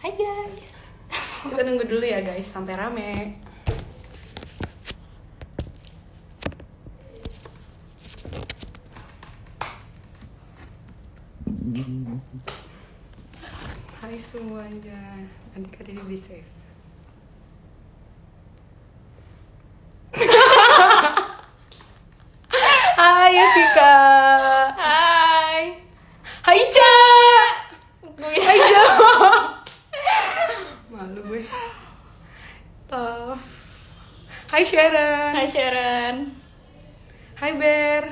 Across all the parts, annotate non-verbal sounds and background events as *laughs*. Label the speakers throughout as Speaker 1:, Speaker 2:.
Speaker 1: Hai guys. *laughs*
Speaker 2: Kita nunggu dulu ya guys sampai rame. Hai semuanya, Andika Didi di save. Hai Sika.
Speaker 1: Hai.
Speaker 2: Hai Ica.
Speaker 1: Gue
Speaker 2: Hai Jo. Malu gue. Love. Hai Sharon.
Speaker 1: Hai Sharon.
Speaker 2: Hai Ber.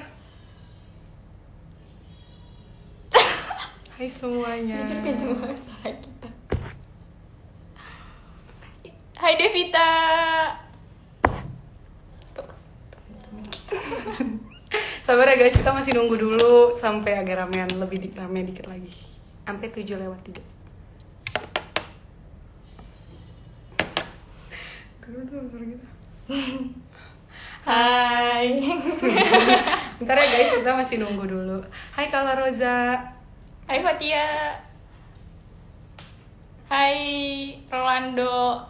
Speaker 2: Hai semuanya.
Speaker 1: Jujur kenceng banget suara kita. Hai Devita.
Speaker 2: Sabar ya guys, kita masih nunggu dulu sampai agak ramean lebih di, rame dikit lagi. Sampai 7 lewat 3. gitu.
Speaker 1: Hai. *laughs*
Speaker 2: Bentar ya guys, kita masih nunggu dulu. Hai Kala Roza.
Speaker 1: Hai Fatia. Hai Rolando.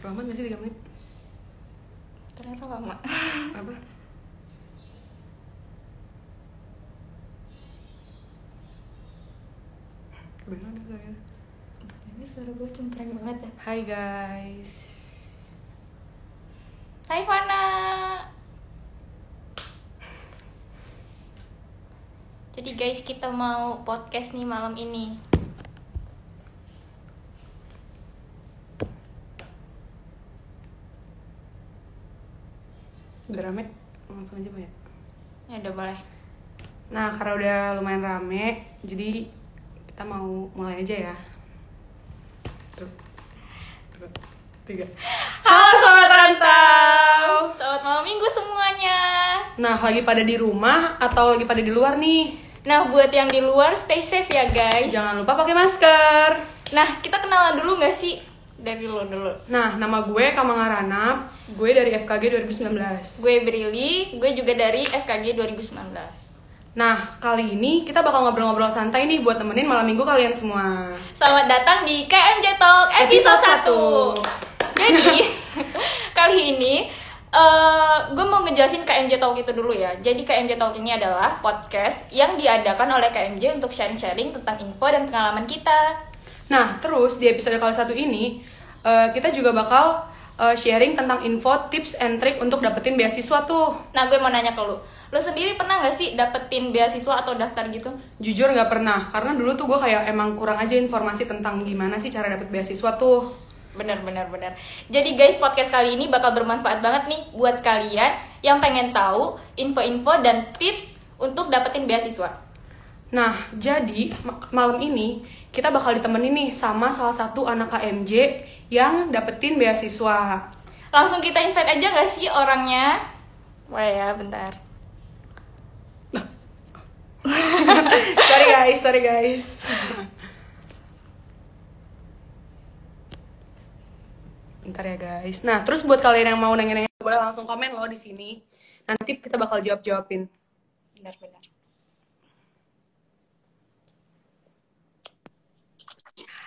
Speaker 2: Selamat gak sih 3 menit?
Speaker 1: Ternyata lama. *laughs*
Speaker 2: Apa? Beneran suaranya.
Speaker 1: Ini suara gue cempreng banget ya.
Speaker 2: Hai guys.
Speaker 1: Hai Fana. Jadi guys kita mau podcast nih malam ini.
Speaker 2: Udah rame? Langsung aja banyak.
Speaker 1: Ya udah boleh.
Speaker 2: Nah, karena udah lumayan rame, jadi kita mau mulai aja ya. Tuh. Tiga. Halo Sobat Rantau!
Speaker 1: Selamat malam minggu semuanya.
Speaker 2: Nah, lagi pada di rumah atau lagi pada di luar nih?
Speaker 1: Nah buat yang di luar stay safe ya guys.
Speaker 2: Jangan lupa pakai masker.
Speaker 1: Nah kita kenalan dulu nggak sih dari lo dulu.
Speaker 2: Nah, nama gue Kamanga Ranap, gue dari FKG 2019.
Speaker 1: Gue Brili, gue juga dari FKG 2019.
Speaker 2: Nah, kali ini kita bakal ngobrol-ngobrol santai nih buat temenin malam minggu kalian semua.
Speaker 1: Selamat datang di KMJ Talk episode
Speaker 2: Episode
Speaker 1: 1 Jadi, *laughs* kali ini eh gue mau ngejelasin KMJ Talk itu dulu ya Jadi KMJ Talk ini adalah podcast yang diadakan oleh KMJ untuk sharing-sharing tentang info dan pengalaman kita
Speaker 2: Nah, terus di episode kali satu ini eh, kita juga bakal eh, sharing tentang info, tips, and trick untuk dapetin beasiswa tuh.
Speaker 1: Nah gue mau nanya ke lu Lu sendiri pernah gak sih dapetin beasiswa atau daftar gitu?
Speaker 2: Jujur nggak pernah, karena dulu tuh gue kayak emang kurang aja informasi tentang gimana sih cara dapet beasiswa tuh.
Speaker 1: Bener bener bener. Jadi guys podcast kali ini bakal bermanfaat banget nih buat kalian yang pengen tahu info-info dan tips untuk dapetin beasiswa.
Speaker 2: Nah, jadi ma- malam ini kita bakal ditemenin nih sama salah satu anak KMJ yang dapetin beasiswa.
Speaker 1: Langsung kita invite aja gak sih orangnya? Wah ya bentar. *laughs*
Speaker 2: sorry guys, sorry guys. *laughs* Bentar ya guys. Nah, terus buat kalian yang mau nanya-nanya boleh langsung komen loh di sini. Nanti kita bakal jawab-jawabin.
Speaker 1: Benar benar.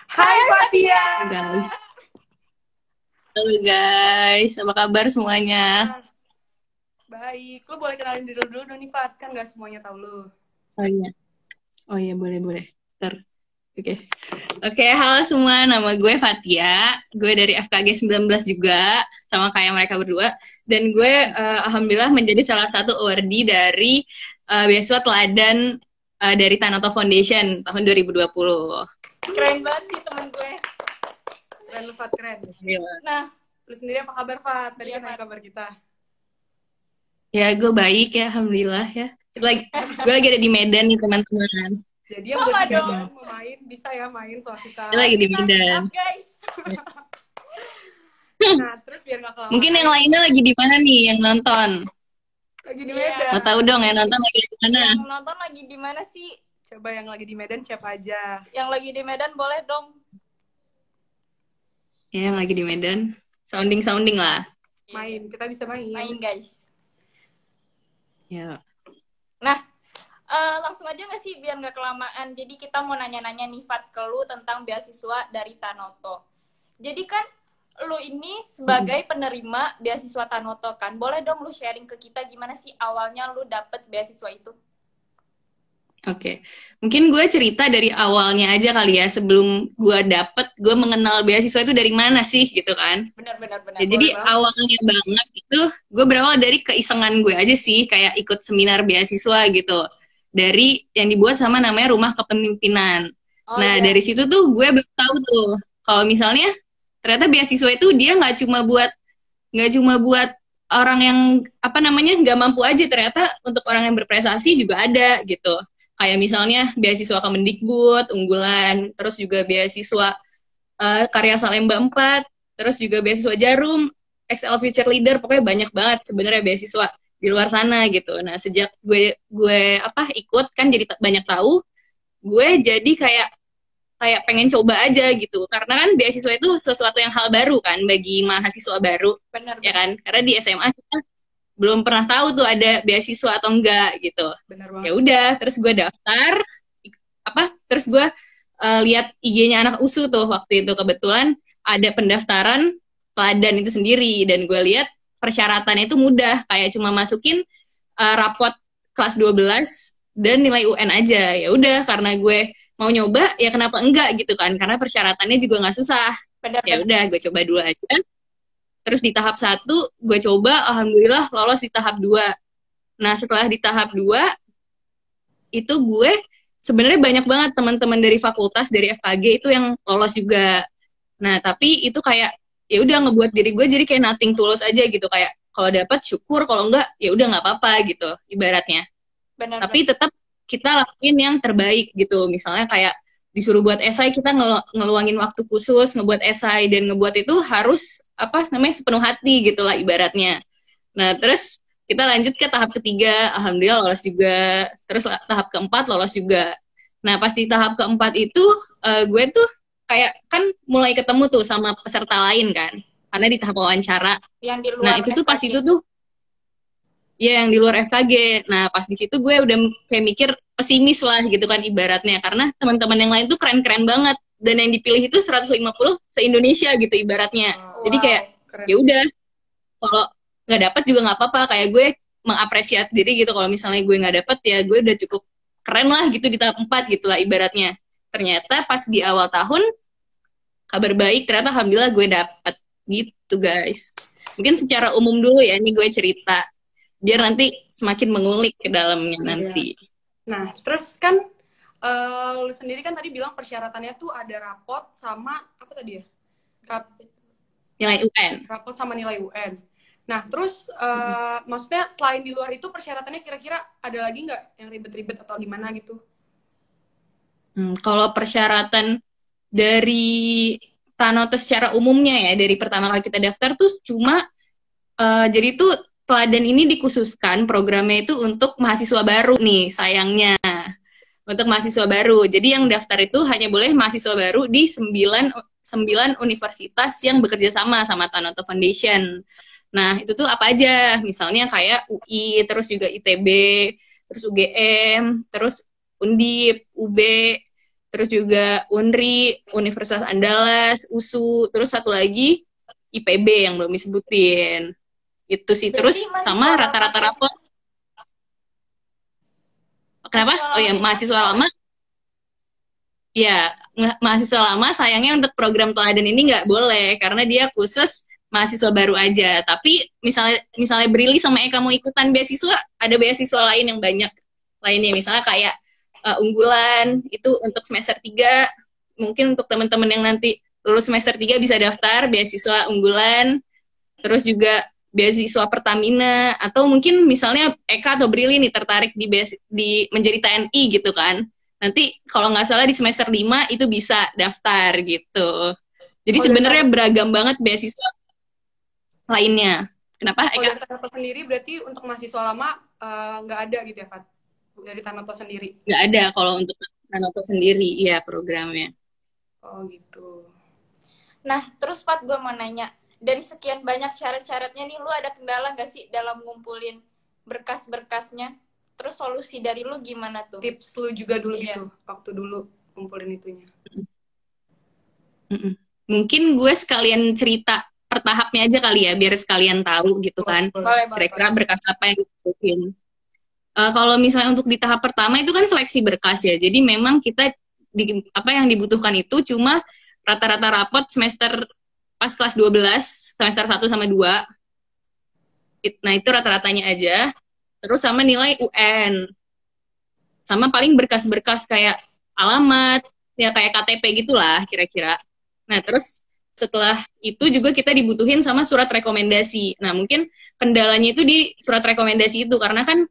Speaker 2: Hai Fatia.
Speaker 3: guys. Halo guys, apa kabar semuanya?
Speaker 2: Baik, lu boleh kenalin diri lu dulu dong nih Fat, kan gak semuanya tahu lu.
Speaker 3: Oh iya, oh iya boleh boleh. Ter, oke, oke. Halo semua, nama gue Fatia. Gue dari FKG 19 juga, sama kayak mereka berdua. Dan gue eh, alhamdulillah menjadi salah satu awardee dari eh, beasiswa teladan eh, dari Tanoto Foundation tahun 2020.
Speaker 1: Keren banget sih temen gue.
Speaker 2: Keren lu Fat, keren.
Speaker 1: Nah
Speaker 2: Lu sendiri apa kabar Fat? Tadi kan kabar kita.
Speaker 3: Ya, gue baik ya, alhamdulillah ya. Lagi, gue lagi ada di Medan nih teman-teman.
Speaker 2: Jadi yang buat
Speaker 1: dong.
Speaker 2: yang mau main, bisa ya main sama kita.
Speaker 3: Lagi di Medan.
Speaker 1: guys. *laughs*
Speaker 2: Nah, terus biar gak kelamaan.
Speaker 3: Mungkin yang lainnya lagi di mana nih yang nonton?
Speaker 2: lagi di
Speaker 1: Iya.
Speaker 2: Medan.
Speaker 3: Mau tahu dong yang nonton lagi di mana?
Speaker 1: Yang nonton lagi di mana sih?
Speaker 2: Coba yang lagi di Medan siapa aja?
Speaker 1: Yang lagi di Medan boleh dong.
Speaker 3: Ya, yang lagi di Medan. Sounding sounding lah.
Speaker 2: Main, kita bisa main.
Speaker 1: Main guys.
Speaker 3: Ya.
Speaker 1: Nah, Eh, langsung aja nggak sih biar nggak kelamaan. Jadi kita mau nanya-nanya nih Fat ke lu tentang beasiswa dari Tanoto. Jadi kan lu ini sebagai penerima beasiswa Tanoto kan, boleh dong lu sharing ke kita gimana sih awalnya lu dapet beasiswa itu?
Speaker 3: Oke, mungkin gue cerita dari awalnya aja kali ya sebelum gue dapet gue mengenal beasiswa itu dari mana sih gitu kan?
Speaker 1: Benar-benar benar.
Speaker 3: Ya, jadi
Speaker 2: banget.
Speaker 3: awalnya banget itu gue berawal dari keisengan gue aja sih kayak ikut seminar beasiswa gitu dari yang dibuat sama namanya Rumah Kepemimpinan.
Speaker 1: Oh,
Speaker 3: nah
Speaker 1: iya.
Speaker 3: dari situ tuh gue baru tahu tuh kalau misalnya ternyata beasiswa itu dia nggak cuma buat nggak cuma buat orang yang apa namanya nggak mampu aja ternyata untuk orang yang berprestasi juga ada gitu kayak misalnya beasiswa Kemendikbud unggulan terus juga beasiswa eh, karya Salemba 4 terus juga beasiswa Jarum XL Future Leader pokoknya banyak banget sebenarnya beasiswa di luar sana gitu. Nah sejak gue gue apa ikut kan jadi banyak tahu gue jadi kayak kayak pengen coba aja gitu. Karena kan beasiswa itu sesuatu yang hal baru kan bagi mahasiswa baru.
Speaker 1: Benar
Speaker 3: ya kan? Karena di SMA kita belum pernah tahu tuh ada beasiswa atau enggak gitu.
Speaker 2: Benar
Speaker 3: ya
Speaker 2: banget.
Speaker 3: udah terus gue daftar apa terus gue eh, lihat IG-nya anak usu tuh waktu itu. Kebetulan ada pendaftaran teladan itu sendiri. Dan gue lihat persyaratannya itu mudah. Kayak cuma masukin eh, rapot kelas 12 dan nilai UN aja. Ya udah karena gue mau nyoba ya kenapa enggak gitu kan? Karena persyaratannya juga nggak susah. Ya udah gue coba dulu aja. Terus di tahap satu gue coba alhamdulillah lolos di tahap dua. Nah setelah di tahap dua itu gue sebenarnya banyak banget teman-teman dari fakultas dari FKG itu yang lolos juga. Nah tapi itu kayak ya udah ngebuat diri gue jadi kayak nothing tulus aja gitu. Kayak kalau dapat syukur kalau enggak ya udah nggak apa-apa gitu ibaratnya.
Speaker 1: Benar
Speaker 3: tapi tetap kita lakuin yang terbaik gitu. Misalnya kayak disuruh buat esai kita ngel- ngeluangin waktu khusus ngebuat esai dan ngebuat itu harus apa namanya sepenuh hati gitu lah ibaratnya. Nah terus kita lanjut ke tahap ketiga. Alhamdulillah lolos juga. Terus tahap keempat lolos juga. Nah pas di tahap keempat itu eh, gue tuh kayak kan mulai ketemu tuh sama peserta lain kan karena di tahap wawancara
Speaker 1: yang di luar
Speaker 3: Nah itu tuh pas
Speaker 1: FKG.
Speaker 3: itu tuh ya yang di luar FKG. Nah pas di situ gue udah kayak mikir pesimis lah gitu kan ibaratnya karena teman-teman yang lain tuh keren-keren banget dan yang dipilih itu 150 se Indonesia gitu ibaratnya. Jadi
Speaker 1: Wow.
Speaker 3: kayak
Speaker 2: Keren.
Speaker 3: ya udah kalau nggak dapat juga nggak apa-apa kayak gue mengapresiasi diri gitu kalau misalnya gue nggak dapat ya gue udah cukup keren lah gitu di tahap 4 gitu lah ibaratnya. Ternyata pas di awal tahun kabar baik ternyata alhamdulillah gue dapet gitu guys mungkin secara umum dulu ya ini gue cerita biar nanti semakin mengulik ke dalamnya
Speaker 2: Iya.
Speaker 3: nanti
Speaker 2: Nah, terus kan eh, lu sendiri kan tadi bilang persyaratannya tuh ada rapot sama apa tadi ya? Rap-
Speaker 3: nilai UN
Speaker 2: rapot sama nilai UN. Nah, terus eh, maksudnya selain di luar itu persyaratannya kira-kira ada lagi nggak yang ribet-ribet atau gimana gitu?
Speaker 3: Hmm, kalau persyaratan dari Tanoto secara umumnya ya dari pertama kali kita daftar tuh cuma eh, jadi tuh teladan ini dikhususkan programnya itu untuk mahasiswa baru nih sayangnya untuk mahasiswa baru. Jadi yang daftar itu hanya boleh mahasiswa baru di 9 9 universitas yang bekerja sama sama Tanoto Foundation. Nah, itu tuh apa aja? Misalnya kayak UI, terus juga ITB, terus UGM, terus Undip, UB, terus juga Unri, Universitas Andalas, USU, terus satu lagi IPB yang belum disebutin. Itu sih. Terus
Speaker 1: Berarti
Speaker 3: sama rata-rata rapor. Kenapa? Oh ya, mahasiswa lama. Ya, mahasiswa lama sayangnya untuk program teladan ini nggak boleh karena dia khusus mahasiswa baru aja. Tapi misalnya misalnya Brili sama Eka mau ikutan beasiswa, ada beasiswa lain yang banyak lainnya. Misalnya kayak uh, unggulan itu untuk semester 3 mungkin untuk teman-teman yang nanti lulus semester 3 bisa daftar beasiswa unggulan terus juga beasiswa Pertamina atau mungkin misalnya Eka atau Brili nih tertarik di beas- di menjadi TNI gitu kan. Nanti kalau nggak salah di semester 5 itu bisa daftar gitu. Jadi
Speaker 2: Oh,
Speaker 3: sebenarnya beragam banget beasiswa lainnya. Kenapa Eka?
Speaker 2: Tanoto sendiri berarti untuk mahasiswa lama eh, nggak ada gitu ya, Fat? Dari Tanoto sendiri.
Speaker 3: nggak ada kalau untuk Tanoto sendiri iya programnya
Speaker 2: Oh, gitu.
Speaker 1: Nah, terus Fat gue mau nanya, dari sekian banyak syarat-syaratnya nih, lu ada kendala nggak sih dalam ngumpulin berkas-berkasnya? terus solusi dari lu gimana tuh
Speaker 2: tips lu juga dulu
Speaker 1: Iya.
Speaker 2: gitu waktu dulu kumpulin itunya.
Speaker 3: Mungkin gue sekalian cerita per tahapnya aja kali ya, biar sekalian tahu gitu kan. Kira-kira berkas apa yang dibutuhin. Eh, kalau misalnya untuk di tahap pertama itu kan seleksi berkas ya. Jadi memang kita di, apa yang dibutuhkan itu cuma rata-rata rapot semester pas kelas 12, semester 1 sama 2. It- Nah, itu rata-ratanya aja. Terus sama nilai UN. Sama paling berkas-berkas kayak alamat, ya kayak KTP gitulah kira-kira. Nah, terus setelah itu juga kita dibutuhin sama surat rekomendasi. Nah, mungkin kendalanya itu di surat rekomendasi itu karena kan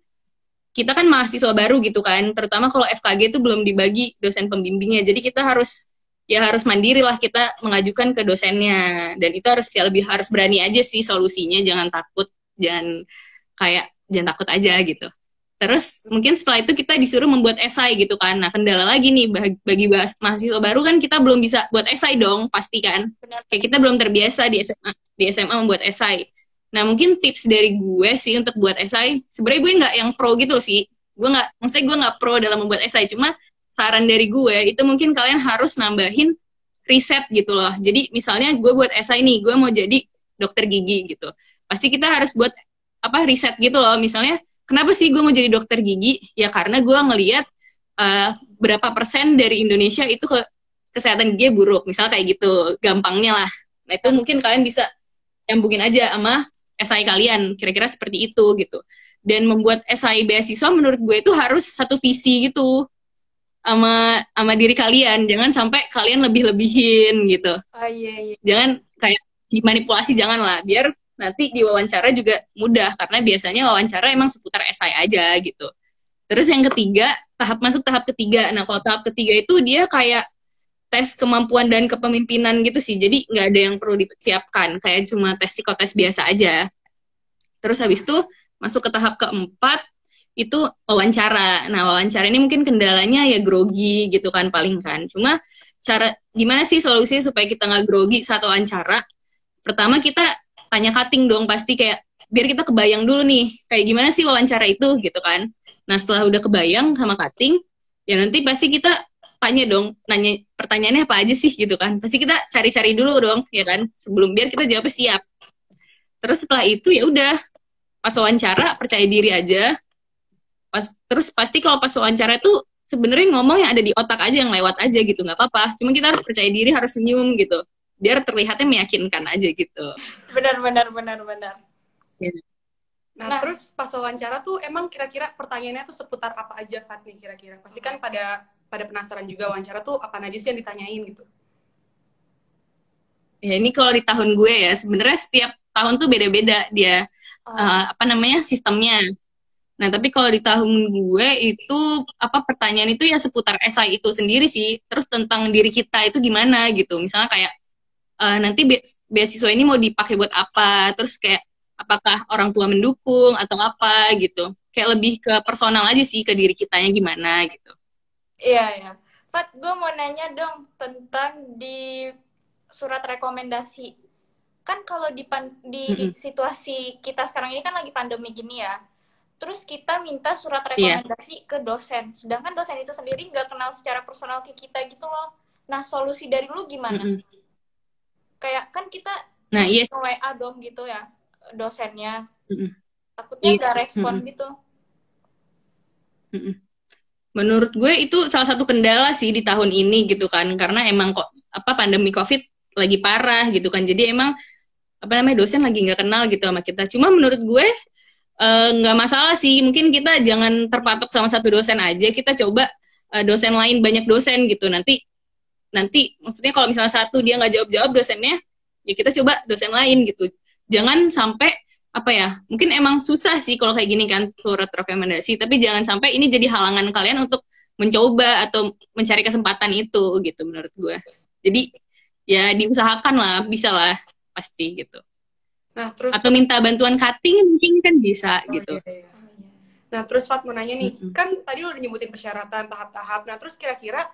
Speaker 3: kita kan mahasiswa baru gitu kan, terutama kalau FKG itu belum dibagi dosen pembimbingnya. Jadi kita harus ya harus mandiri lah kita mengajukan ke dosennya dan itu harus ya lebih harus berani aja sih solusinya, jangan takut, jangan kayak jangan takut aja gitu. Terus mungkin setelah itu kita disuruh membuat esai gitu kan. Nah, kendala lagi nih bagi, mahasiswa baru kan kita belum bisa buat esai dong, pasti kan kayak kita belum terbiasa di SMA di SMA membuat esai. Nah mungkin tips dari gue sih untuk buat esai, sebenarnya gue nggak yang pro gitu loh sih. Gue nggak, maksudnya gue nggak pro dalam membuat esai. Cuma saran dari gue itu mungkin kalian harus nambahin riset gitu loh. Jadi misalnya gue buat esai nih, gue mau jadi dokter gigi gitu. Pasti kita harus buat apa riset gitu loh. Misalnya kenapa sih gue mau jadi dokter gigi? Ya karena gue ngelihat eh, berapa persen dari Indonesia itu ke kesehatan gigi buruk, misal kayak gitu, gampangnya lah. Nah itu mungkin kalian bisa nyambungin aja sama esai kalian, kira-kira seperti itu gitu. Dan membuat esai beasiswa menurut gue itu harus satu visi gitu sama sama diri kalian, jangan sampai kalian lebih-lebihin gitu.
Speaker 1: oh iya iya
Speaker 3: Jangan kayak dimanipulasi jangan lah, biar nanti di wawancara juga mudah karena biasanya wawancara emang seputar esai aja gitu. Terus yang ketiga, tahap masuk tahap ketiga. Nah, kalau tahap ketiga itu dia kayak tes kemampuan dan kepemimpinan gitu sih. Jadi nggak ada yang perlu disiapkan, kayak cuma tes psikotes biasa aja. Terus habis itu masuk ke tahap keempat itu wawancara. Nah, wawancara ini mungkin kendalanya ya grogi gitu kan paling kan. Cuma cara gimana sih solusinya supaya kita nggak grogi saat wawancara? Pertama kita tanya cutting dong pasti kayak biar kita kebayang dulu nih kayak gimana sih wawancara itu gitu kan. Nah, setelah udah kebayang sama cutting, ya nanti pasti kita tanya dong, nanya pertanyaannya apa aja sih gitu kan. Pasti kita cari-cari dulu dong, ya kan, sebelum biar kita jawabnya siap. Terus setelah itu ya udah pas wawancara percaya diri aja. Pas terus pasti kalau pas wawancara itu sebenarnya ngomong yang ada di otak aja yang lewat aja gitu nggak apa-apa. Cuma kita harus percaya diri, harus senyum gitu. Biar terlihatnya meyakinkan aja gitu.
Speaker 1: benar benar benar benar
Speaker 2: Nah,
Speaker 1: Nah.
Speaker 2: terus pas wawancara tuh emang kira-kira pertanyaannya tuh seputar apa aja Fat nih kira-kira? Pasti kan pada pada penasaran juga wawancara tuh apa aja sih yang ditanyain gitu.
Speaker 3: Ya ini kalau di tahun gue ya sebenarnya setiap tahun tuh beda-beda dia
Speaker 1: Oh,
Speaker 3: eh, apa namanya sistemnya. Nah, tapi kalau di tahun gue itu apa pertanyaan itu ya seputar esai itu sendiri sih. Terus tentang diri kita itu gimana gitu. Misalnya kayak eh, nanti be- beasiswa ini mau dipakai buat apa? Terus kayak apakah orang tua mendukung atau apa gitu. Kayak lebih ke personal aja sih ke diri kitanya gimana gitu.
Speaker 1: Iya, iya. Fat, gue mau nanya dong tentang di surat rekomendasi. Kan kalau di, pan- di, di
Speaker 3: Mm-mm.
Speaker 1: situasi kita sekarang ini kan lagi pandemi gini ya. Terus kita minta surat
Speaker 3: Iya.
Speaker 1: rekomendasi ke dosen. Sedangkan dosen itu sendiri nggak kenal secara personal ke kita gitu loh. Nah, solusi dari lu gimana?
Speaker 3: Mm-mm.
Speaker 1: Kayak kan kita
Speaker 3: Nah, iya
Speaker 1: ke WA dong gitu ya dosennya.
Speaker 3: Mm-mm.
Speaker 1: Takutnya
Speaker 3: Iya.
Speaker 1: nggak respon
Speaker 3: Mm-mm.
Speaker 1: gitu.
Speaker 3: Mm-mm. Menurut gue itu salah satu kendala sih di tahun ini gitu kan, karena emang kok apa pandemi COVID lagi parah gitu kan, jadi emang apa namanya dosen lagi nggak kenal gitu sama kita. Cuma menurut gue eh, nggak masalah sih, mungkin kita jangan terpatok sama satu dosen aja, kita coba eh, dosen lain banyak dosen gitu. Nanti nanti maksudnya kalau misalnya satu dia nggak jawab jawab dosennya, ya kita coba dosen lain gitu. Jangan sampai apa ya mungkin emang susah sih kalau kayak gini kan surat rekomendasi tapi jangan sampai ini jadi halangan kalian untuk mencoba atau mencari kesempatan itu gitu menurut gue jadi ya diusahakan lah bisa lah pasti gitu
Speaker 2: Nah, terus
Speaker 3: atau minta bantuan cutting mungkin kan bisa
Speaker 2: Oh,
Speaker 3: gitu
Speaker 2: iya, iya. Nah, terus Fat mau nanya nih,
Speaker 3: Mm-mm.
Speaker 2: kan tadi lo udah nyebutin persyaratan tahap-tahap. Nah, terus kira-kira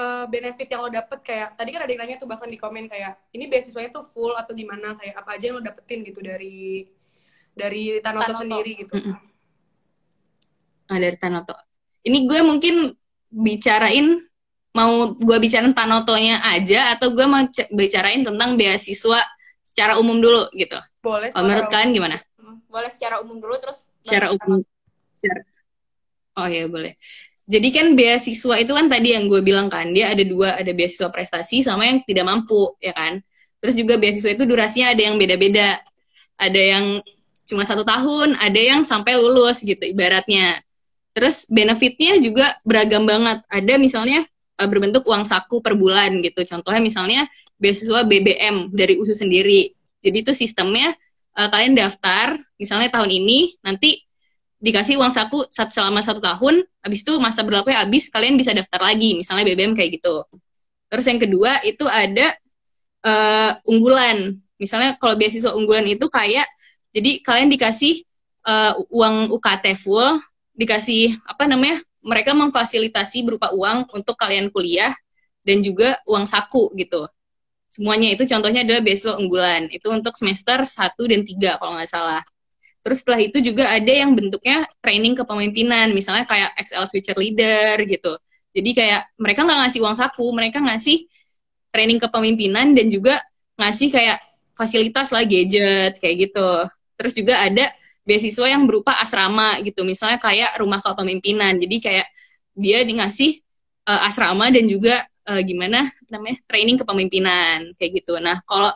Speaker 2: eh, benefit yang lo dapet kayak tadi kan ada yang nanya tuh bahkan di komen kayak ini beasiswanya tuh full atau gimana kayak apa aja yang lo dapetin gitu dari dari Tanoto
Speaker 1: Tanoto.
Speaker 2: sendiri gitu.
Speaker 3: Mm-mm. Nah, dari Tanoto. Ini gue mungkin bicarain mau gue bicarain Tanotonya aja atau gue mau c- bicarain tentang beasiswa secara umum dulu gitu.
Speaker 2: Boleh.
Speaker 3: Kalau menurut kalian gimana?
Speaker 1: Hmm, Boleh secara umum dulu terus
Speaker 3: Secara umum. Secara... Oh ya boleh. Jadi kan beasiswa itu kan tadi yang gue bilang kan dia ada dua, ada beasiswa prestasi sama yang tidak mampu ya kan. Terus juga beasiswa itu durasinya ada yang beda-beda. Ada yang cuma satu tahun, ada yang sampai lulus gitu ibaratnya. Terus benefitnya juga beragam banget. Ada misalnya eh, berbentuk uang saku per bulan gitu. Contohnya misalnya beasiswa BBM dari USU sendiri. Jadi itu sistemnya eh, kalian daftar misalnya tahun ini nanti dikasih uang saku selama satu tahun, habis itu masa berlakunya habis, kalian bisa daftar lagi, misalnya BBM kayak gitu. Terus yang kedua itu ada eh, unggulan, misalnya kalau beasiswa unggulan itu kayak, jadi kalian dikasih eh, uang UKT full, dikasih apa namanya, mereka memfasilitasi berupa uang untuk kalian kuliah dan juga uang saku gitu. Semuanya itu contohnya adalah beasiswa unggulan. Itu untuk semester 1 dan 3 kalau nggak salah. Terus setelah itu juga ada yang bentuknya training kepemimpinan, misalnya kayak XL Future Leader gitu. Jadi kayak mereka nggak ngasih uang saku, mereka ngasih training kepemimpinan dan juga ngasih kayak fasilitas lah gadget kayak gitu. Terus juga ada beasiswa yang berupa asrama gitu, misalnya kayak rumah kepemimpinan. Jadi kayak dia di ngasih eh, asrama dan juga eh, gimana namanya training kepemimpinan kayak gitu. Nah kalau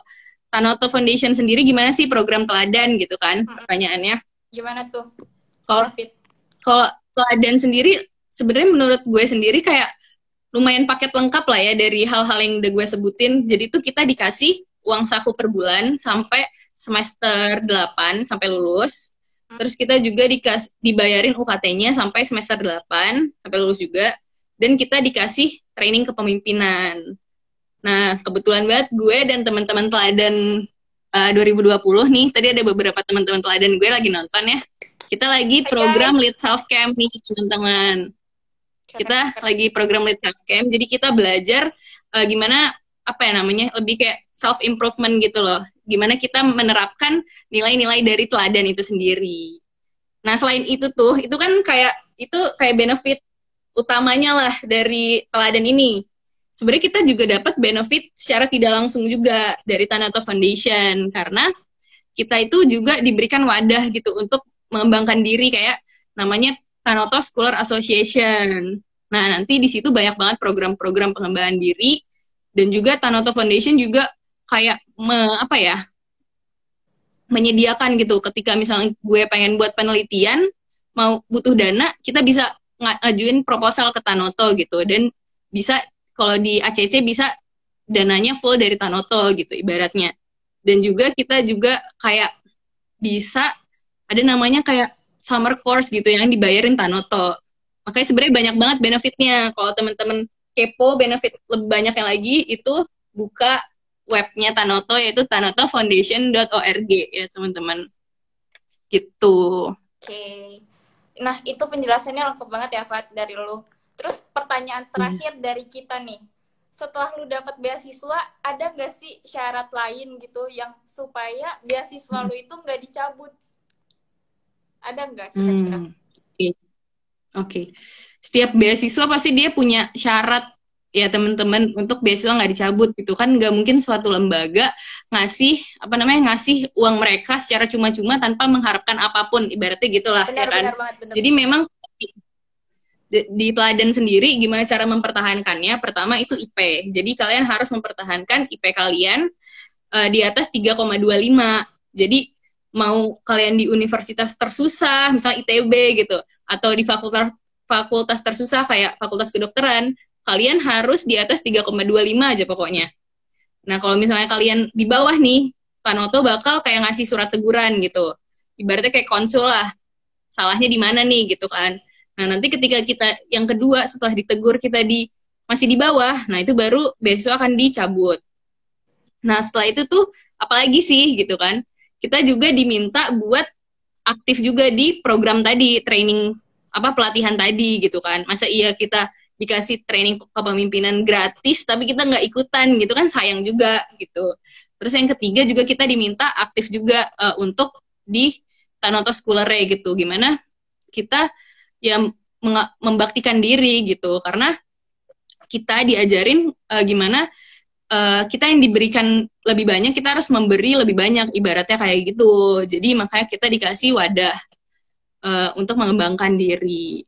Speaker 3: Tanoto Foundation sendiri gimana sih program teladan gitu kan
Speaker 1: Mm-mm.
Speaker 3: pertanyaannya?
Speaker 1: gimana tuh?
Speaker 3: Kalau kalau teladan sendiri sebenarnya menurut gue sendiri kayak lumayan paket lengkap lah ya dari hal-hal yang udah gue sebutin. Jadi tuh kita dikasih uang saku per bulan sampai semester 8 sampai lulus.
Speaker 1: Hmm.
Speaker 3: Terus kita juga dikas dibayarin UKT-nya sampai semester 8 sampai lulus juga. Dan kita dikasih training kepemimpinan. Nah, kebetulan banget gue dan teman-teman teladan uh, 2020 nih, tadi ada beberapa teman-teman teladan gue lagi nonton ya. Kita lagi program Lead Self Camp nih, teman-teman. Kita lagi program Lead Self Camp, jadi kita belajar uh, gimana apa ya namanya, lebih kayak self improvement gitu loh. Gimana kita menerapkan nilai-nilai dari teladan itu sendiri. Nah, selain itu tuh, itu kan kayak itu kayak benefit utamanya lah dari teladan ini. Sebenarnya kita juga dapat benefit secara tidak langsung juga dari Tanato Foundation karena kita itu juga diberikan wadah gitu untuk mengembangkan diri kayak namanya Tanoto Scholar Association. Nah, nanti di situ banyak banget program-program pengembangan diri dan juga Tanoto Foundation juga kayak me, apa ya? menyediakan gitu ketika misalnya gue pengen buat penelitian mau butuh dana, kita bisa nga- ngajuin proposal ke Tanoto gitu dan bisa kalau di ACC bisa dananya full dari Tanoto gitu ibaratnya. Dan juga kita juga kayak bisa ada namanya kayak summer course gitu yang dibayarin Tanoto. Makanya sebenarnya banyak banget benefitnya. Kalau teman-teman kepo benefit lebih banyaknya lagi itu buka webnya Tanoto yaitu tanotofoundation.org ya teman-teman. Gitu.
Speaker 1: Oke. Nah, itu penjelasannya lengkap banget ya, Fat, dari lu. Terus pertanyaan terakhir dari kita nih. Setelah lu dapat beasiswa, ada nggak sih syarat lain gitu yang supaya beasiswa lu itu nggak dicabut? Ada nggak kira-kira?
Speaker 3: Hmm, Oke. Oke. Setiap beasiswa pasti dia punya syarat ya teman-teman untuk beasiswa nggak dicabut gitu kan. Nggak mungkin suatu lembaga ngasih apa namanya ngasih uang mereka secara cuma-cuma tanpa mengharapkan apa pun ibaratnya gitulah ya kan.
Speaker 1: Benar-benar banget, benar.
Speaker 3: jadi memang di, di teladan sendiri gimana cara mempertahankannya? Pertama itu IP jadi kalian harus mempertahankan IP kalian eh, di atas 3,25 jadi mau kalian di universitas tersusah misalnya ITB gitu atau di fakultas fakultas tersusah kayak fakultas kedokteran kalian harus di atas 3,25 aja pokoknya. Nah kalau misalnya kalian di bawah nih Panoto bakal kayak ngasih surat teguran gitu. Ibaratnya kayak konsul lah salahnya di mana nih gitu kan. Nah nanti ketika kita yang kedua setelah ditegur kita di masih di bawah nah itu baru beasiswa akan dicabut. Nah setelah itu tuh apalagi sih gitu kan. Kita juga diminta buat aktif juga di program tadi training apa pelatihan tadi gitu kan. Masa iya kita dikasih training kepemimpinan gratis tapi kita nggak ikutan gitu kan sayang juga gitu. Terus yang ketiga juga kita diminta aktif juga uh, untuk di Tanoto Schoolere gitu. Gimana kita ya membaktikan diri gitu. Karena kita diajarin eh, gimana eh, kita yang diberikan lebih banyak kita harus memberi lebih banyak. Ibaratnya kayak gitu. Jadi makanya kita dikasih wadah eh, untuk mengembangkan diri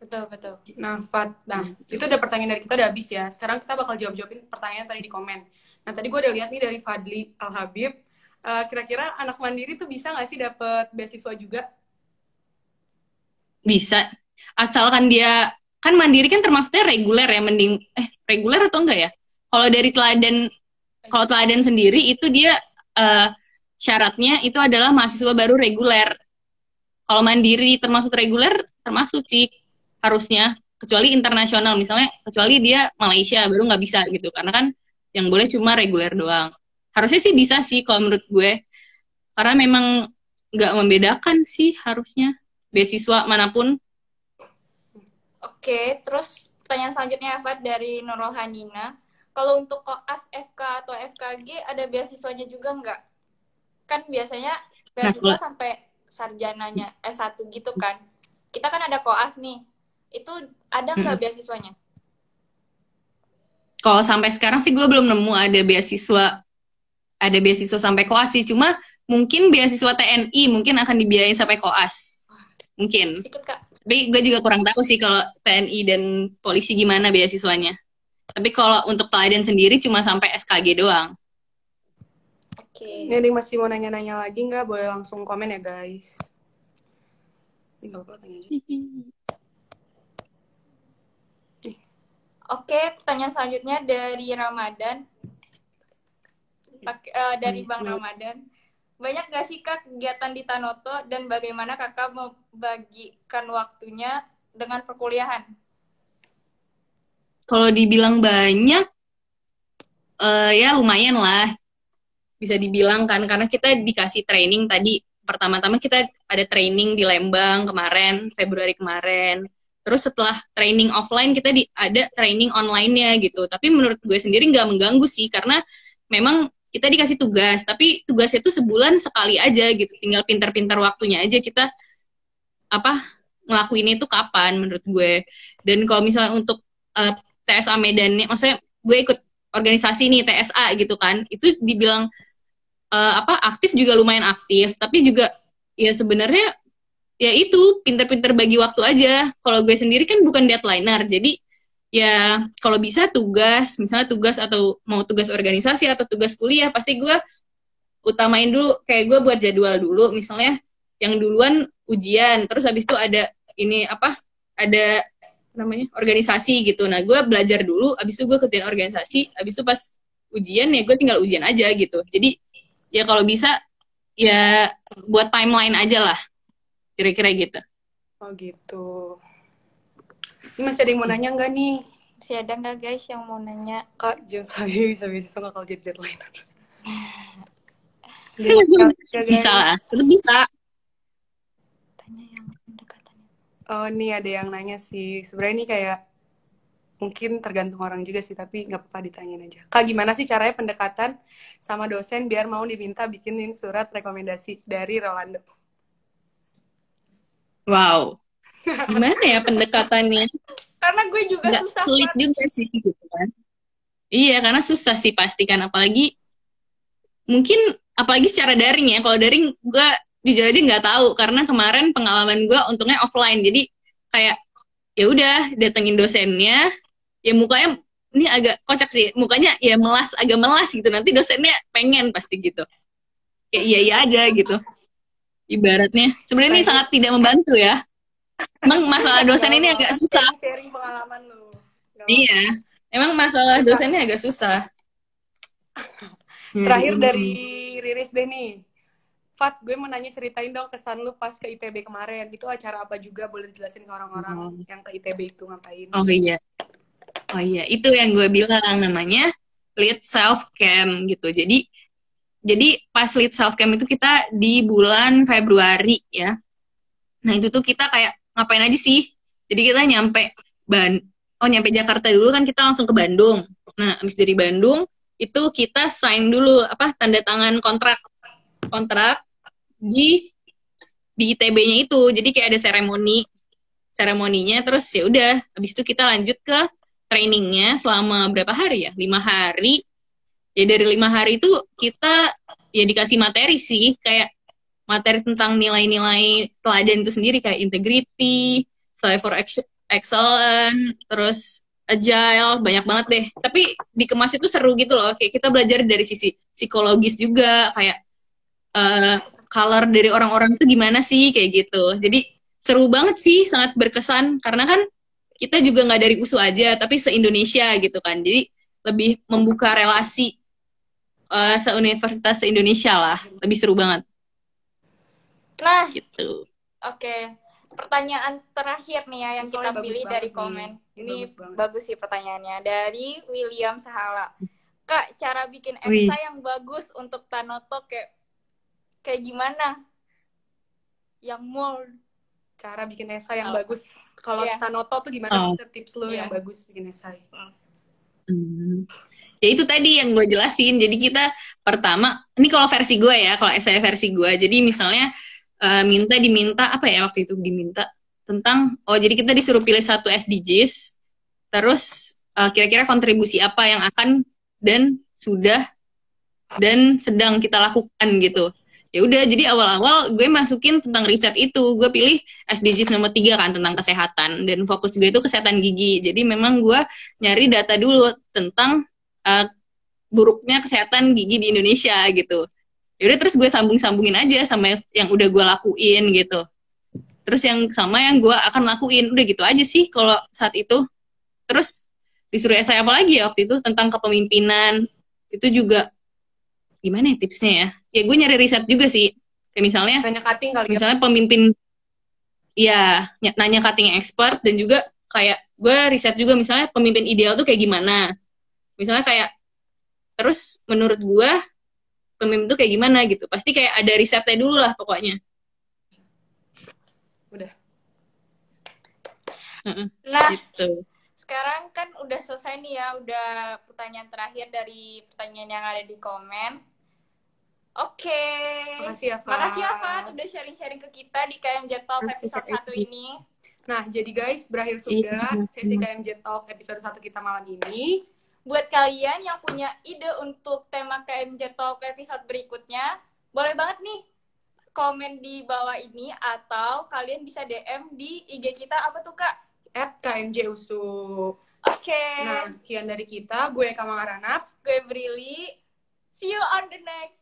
Speaker 1: betul betul
Speaker 2: Nah, Fat, nah itu udah pertanyaan dari kita udah habis ya. Sekarang kita bakal jawab-jawabin pertanyaan tadi di komen. Nah, tadi gue udah lihat nih dari Fadli Al-Habib. Eh, kira-kira anak mandiri tuh bisa nggak sih dapet beasiswa juga?
Speaker 3: bisa asalkan dia kan mandiri kan termasuknya reguler ya mending eh reguler atau enggak ya kalau dari teladan kalau teladan sendiri itu dia eh, syaratnya itu adalah mahasiswa baru reguler kalau mandiri termasuk reguler termasuk sih harusnya. Kecuali internasional misalnya kecuali dia Malaysia baru nggak bisa gitu. Karena kan yang boleh cuma reguler doang. Harusnya sih bisa sih kalau menurut gue. Karena memang nggak membedakan sih harusnya. Beasiswa mana pun.
Speaker 1: Oke, terus pertanyaan selanjutnya Fat dari Nurul Hanina. Kalau untuk koas FK atau FKG ada beasiswanya juga nggak? Kan biasanya beasiswa
Speaker 3: kalau-
Speaker 1: sampai sarjananya S1 gitu kan. Kita kan ada koas nih. Itu ada nggak beasiswanya?
Speaker 3: kalau sampai sekarang sih gue belum nemu ada beasiswa ada beasiswa sampai koas sih cuma mungkin beasiswa TNI mungkin akan dibiayain sampai koas mungkin
Speaker 1: Ikut Kak.
Speaker 3: tapi gue juga kurang tahu sih kalau TNI dan polisi gimana beasiswanya tapi kalau untuk teladan sendiri cuma sampai SKG doang
Speaker 1: Oke.
Speaker 2: Ini ada yang masih mau nanya-nanya lagi nggak? Boleh langsung komen ya guys. Ini nggak apa-apa tanya aja.
Speaker 1: Oke, pertanyaan selanjutnya dari Ramadan. Pak- eh, dari Bang Ramadan. Banyak gak sih Kak kegiatan di Tanoto dan bagaimana Kakak membagikan waktunya dengan perkuliahan?
Speaker 3: kalau dibilang banyak eh ya lumayan lah bisa dibilang kan karena kita dikasih training tadi. Pertama-tama kita ada training di Lembang kemarin Februari kemarin. Terus setelah training offline kita di, ada training online-nya gitu. Tapi menurut gue sendiri nggak mengganggu sih karena memang kita dikasih tugas. Tapi tugasnya itu sebulan sekali aja gitu. Tinggal pintar-pintar waktunya aja kita apa ngelakuin itu kapan menurut gue. Dan kalau misalnya untuk eh, TSA Medan maksudnya gue ikut organisasi nih TSA gitu kan, itu dibilang eh, apa aktif juga lumayan aktif, tapi juga ya sebenarnya ya itu pinter-pinter bagi waktu aja. Kalau gue sendiri kan bukan deadlineer, jadi ya kalau bisa tugas, misalnya tugas atau mau tugas organisasi atau tugas kuliah, pasti gue utamain dulu kayak gue buat jadwal dulu, misalnya yang duluan ujian, terus habis itu ada ini apa? Ada namanya organisasi gitu. Nah, gue belajar dulu, abis itu gue kerjain organisasi, abis itu pas ujian ya gue tinggal ujian aja gitu. Jadi ya kalau bisa ya buat timeline aja lah, kira-kira gitu.
Speaker 2: Oh gitu. Ini masih ada yang mau nanya nggak nih?
Speaker 1: Masih ada nggak guys yang mau nanya?
Speaker 2: Kak, jam *laughs* saya bisa beasiswa nggak kalau jadi deadline? *laughs*
Speaker 3: Bisa lah, tetap bisa.
Speaker 1: Tanya yang pendekatannya.
Speaker 2: Oh, nih ada yang nanya sih. Sebenarnya ini kayak mungkin tergantung orang juga sih, tapi nggak apa-apa ditanyain aja. Kak, gimana sih caranya pendekatan sama dosen biar mau diminta bikinin surat rekomendasi dari Rolando?
Speaker 3: Wow. *laughs* Gimana ya pendekatannya?
Speaker 1: Karena gue juga
Speaker 3: Nggak
Speaker 1: susah
Speaker 3: sulit
Speaker 1: Fat.
Speaker 3: juga sih gitu kan. Iya, karena susah sih pastikan apalagi mungkin apalagi secara daring ya. Kalau daring gue jujur aja nggak tahu karena kemarin pengalaman gue untungnya offline. Jadi kayak ya udah datengin dosennya, ya mukanya ini agak kocak sih. Mukanya ya melas agak melas gitu. Nanti dosennya pengen pasti gitu. Ya iya iya aja gitu. Ibaratnya sebenarnya ini sangat tidak membantu ya. Emang masalah dosen ini agak susah.
Speaker 2: Sharing pengalaman lu.
Speaker 3: Iya, emang masalah dosennya agak susah. *laughs*
Speaker 2: Terakhir
Speaker 3: Hmm.
Speaker 2: dari Riris deh nih. Fat, gue mau nanya ceritain dong kesan lu pas ke ITB kemarin. Itu acara apa juga boleh dijelasin ke orang-orang yang ke ITB itu ngapain?
Speaker 3: Oh iya, oh iya, itu yang gue bilang namanya lead self cam gitu. Jadi, jadi pas lead self cam itu kita di bulan Februari ya. Nah itu tuh kita kayak ngapain aja sih? Jadi kita nyampe Ban, oh nyampe Jakarta dulu kan kita langsung ke Bandung. Nah abis dari Bandung itu kita sign dulu apa tanda tangan kontrak kontrak di di ITB-nya itu. Jadi kayak ada seremoni seremoninya terus ya udah habis itu kita lanjut ke trainingnya selama berapa hari ya? Lima hari. Ya dari lima hari itu kita ya dikasih materi sih kayak materi tentang nilai-nilai teladan itu sendiri kayak integrity, strive for ex- excellent, terus agile, banyak banget deh. Tapi dikemas itu seru gitu loh. Kayak kita belajar dari sisi psikologis juga, kayak uh, color dari orang-orang itu gimana sih, kayak gitu. Jadi seru banget sih, sangat berkesan. Karena kan kita juga nggak dari USU aja, tapi se-Indonesia gitu kan. Jadi lebih membuka relasi uh, se-universitas se-Indonesia lah. Lebih seru banget.
Speaker 1: Nah,
Speaker 3: gitu.
Speaker 1: Oke. Pertanyaan terakhir nih ya yang
Speaker 2: Soalnya
Speaker 1: kita pilih dari
Speaker 2: nih.
Speaker 1: komen.
Speaker 2: Ini
Speaker 1: Ini
Speaker 2: bagus banget.
Speaker 1: bagus sih pertanyaannya dari William Sahala. Kak, cara bikin. EXA yang bagus untuk Tanoto kayak kayak gimana? Yang more
Speaker 2: Cara bikin esai yang
Speaker 1: Oh.
Speaker 2: bagus. Kalau
Speaker 1: Iya.
Speaker 2: Tanoto tuh gimana
Speaker 3: Oh.
Speaker 2: bisa tips lu
Speaker 1: Iya.
Speaker 2: yang bagus bikin esai?
Speaker 3: Hmm. Ya itu tadi yang gue jelasin. Jadi kita pertama, ini kalau versi gue ya, kalau saya versi gue. Jadi misalnya eh, minta diminta apa ya waktu itu diminta tentang oh jadi kita disuruh pilih satu SDGs, terus eh, kira-kira kontribusi apa yang akan dan sudah dan sedang kita lakukan gitu. Ya udah, jadi awal-awal gue masukin tentang riset itu, gue pilih SDGs nomor tiga kan tentang kesehatan dan fokus gue itu kesehatan gigi. Jadi memang gue nyari data dulu tentang uh, buruknya kesehatan gigi di Indonesia gitu. Ya udah terus gue sambung-sambungin aja sama yang udah gue lakuin gitu. Terus yang sama yang gue akan lakuin udah gitu aja sih kalau saat itu. Terus disuruh esai apa lagi ya waktu itu tentang kepemimpinan itu juga gimana ya tipsnya ya? Ya gue nyari riset juga sih. Kayak misalnya
Speaker 2: Tanya cutting kali ya.
Speaker 3: misalnya pemimpin ya ny- nanya cutting expert dan juga kayak gue riset juga misalnya pemimpin ideal tuh kayak gimana misalnya kayak terus menurut gue pemimpin tuh kayak gimana gitu pasti kayak ada risetnya dulu lah pokoknya
Speaker 2: Udah.
Speaker 3: Heeh,
Speaker 1: Nah,
Speaker 3: gitu
Speaker 1: sekarang kan udah selesai nih ya, udah pertanyaan terakhir dari pertanyaan yang ada di komen. Oke.
Speaker 2: Makasih ya, Fat.
Speaker 1: Makasih ya, Fat, udah sharing-sharing ke kita di KMJ Talk
Speaker 3: Makasih,
Speaker 1: episode
Speaker 3: Kak
Speaker 1: 1
Speaker 3: Eki.
Speaker 1: ini.
Speaker 2: Nah, jadi guys, berakhir
Speaker 3: Iya,
Speaker 2: sudah
Speaker 3: sama-sama.
Speaker 2: sesi KMJ Talk episode 1 kita malam ini.
Speaker 1: Buat kalian yang punya ide untuk tema KMJ Talk episode berikutnya, boleh banget nih komen di bawah ini atau kalian bisa DM di IG kita apa tuh Kak?
Speaker 2: At KMJ USU.
Speaker 1: Oke,
Speaker 2: Nah, sekian dari kita. Gue Kamang Aranap.
Speaker 1: gue Brili. See you on the next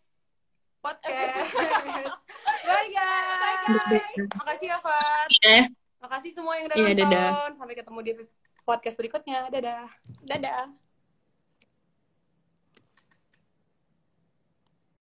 Speaker 2: Podcast. *laughs* Bye, guys.
Speaker 1: Bye, guys.
Speaker 2: Makasih ya, Fat.
Speaker 3: eh
Speaker 2: Makasih semua yang udah
Speaker 3: Iya,
Speaker 2: nonton.
Speaker 3: dadah.
Speaker 2: Sampai ketemu di podcast berikutnya. Dadah.
Speaker 1: Dadah.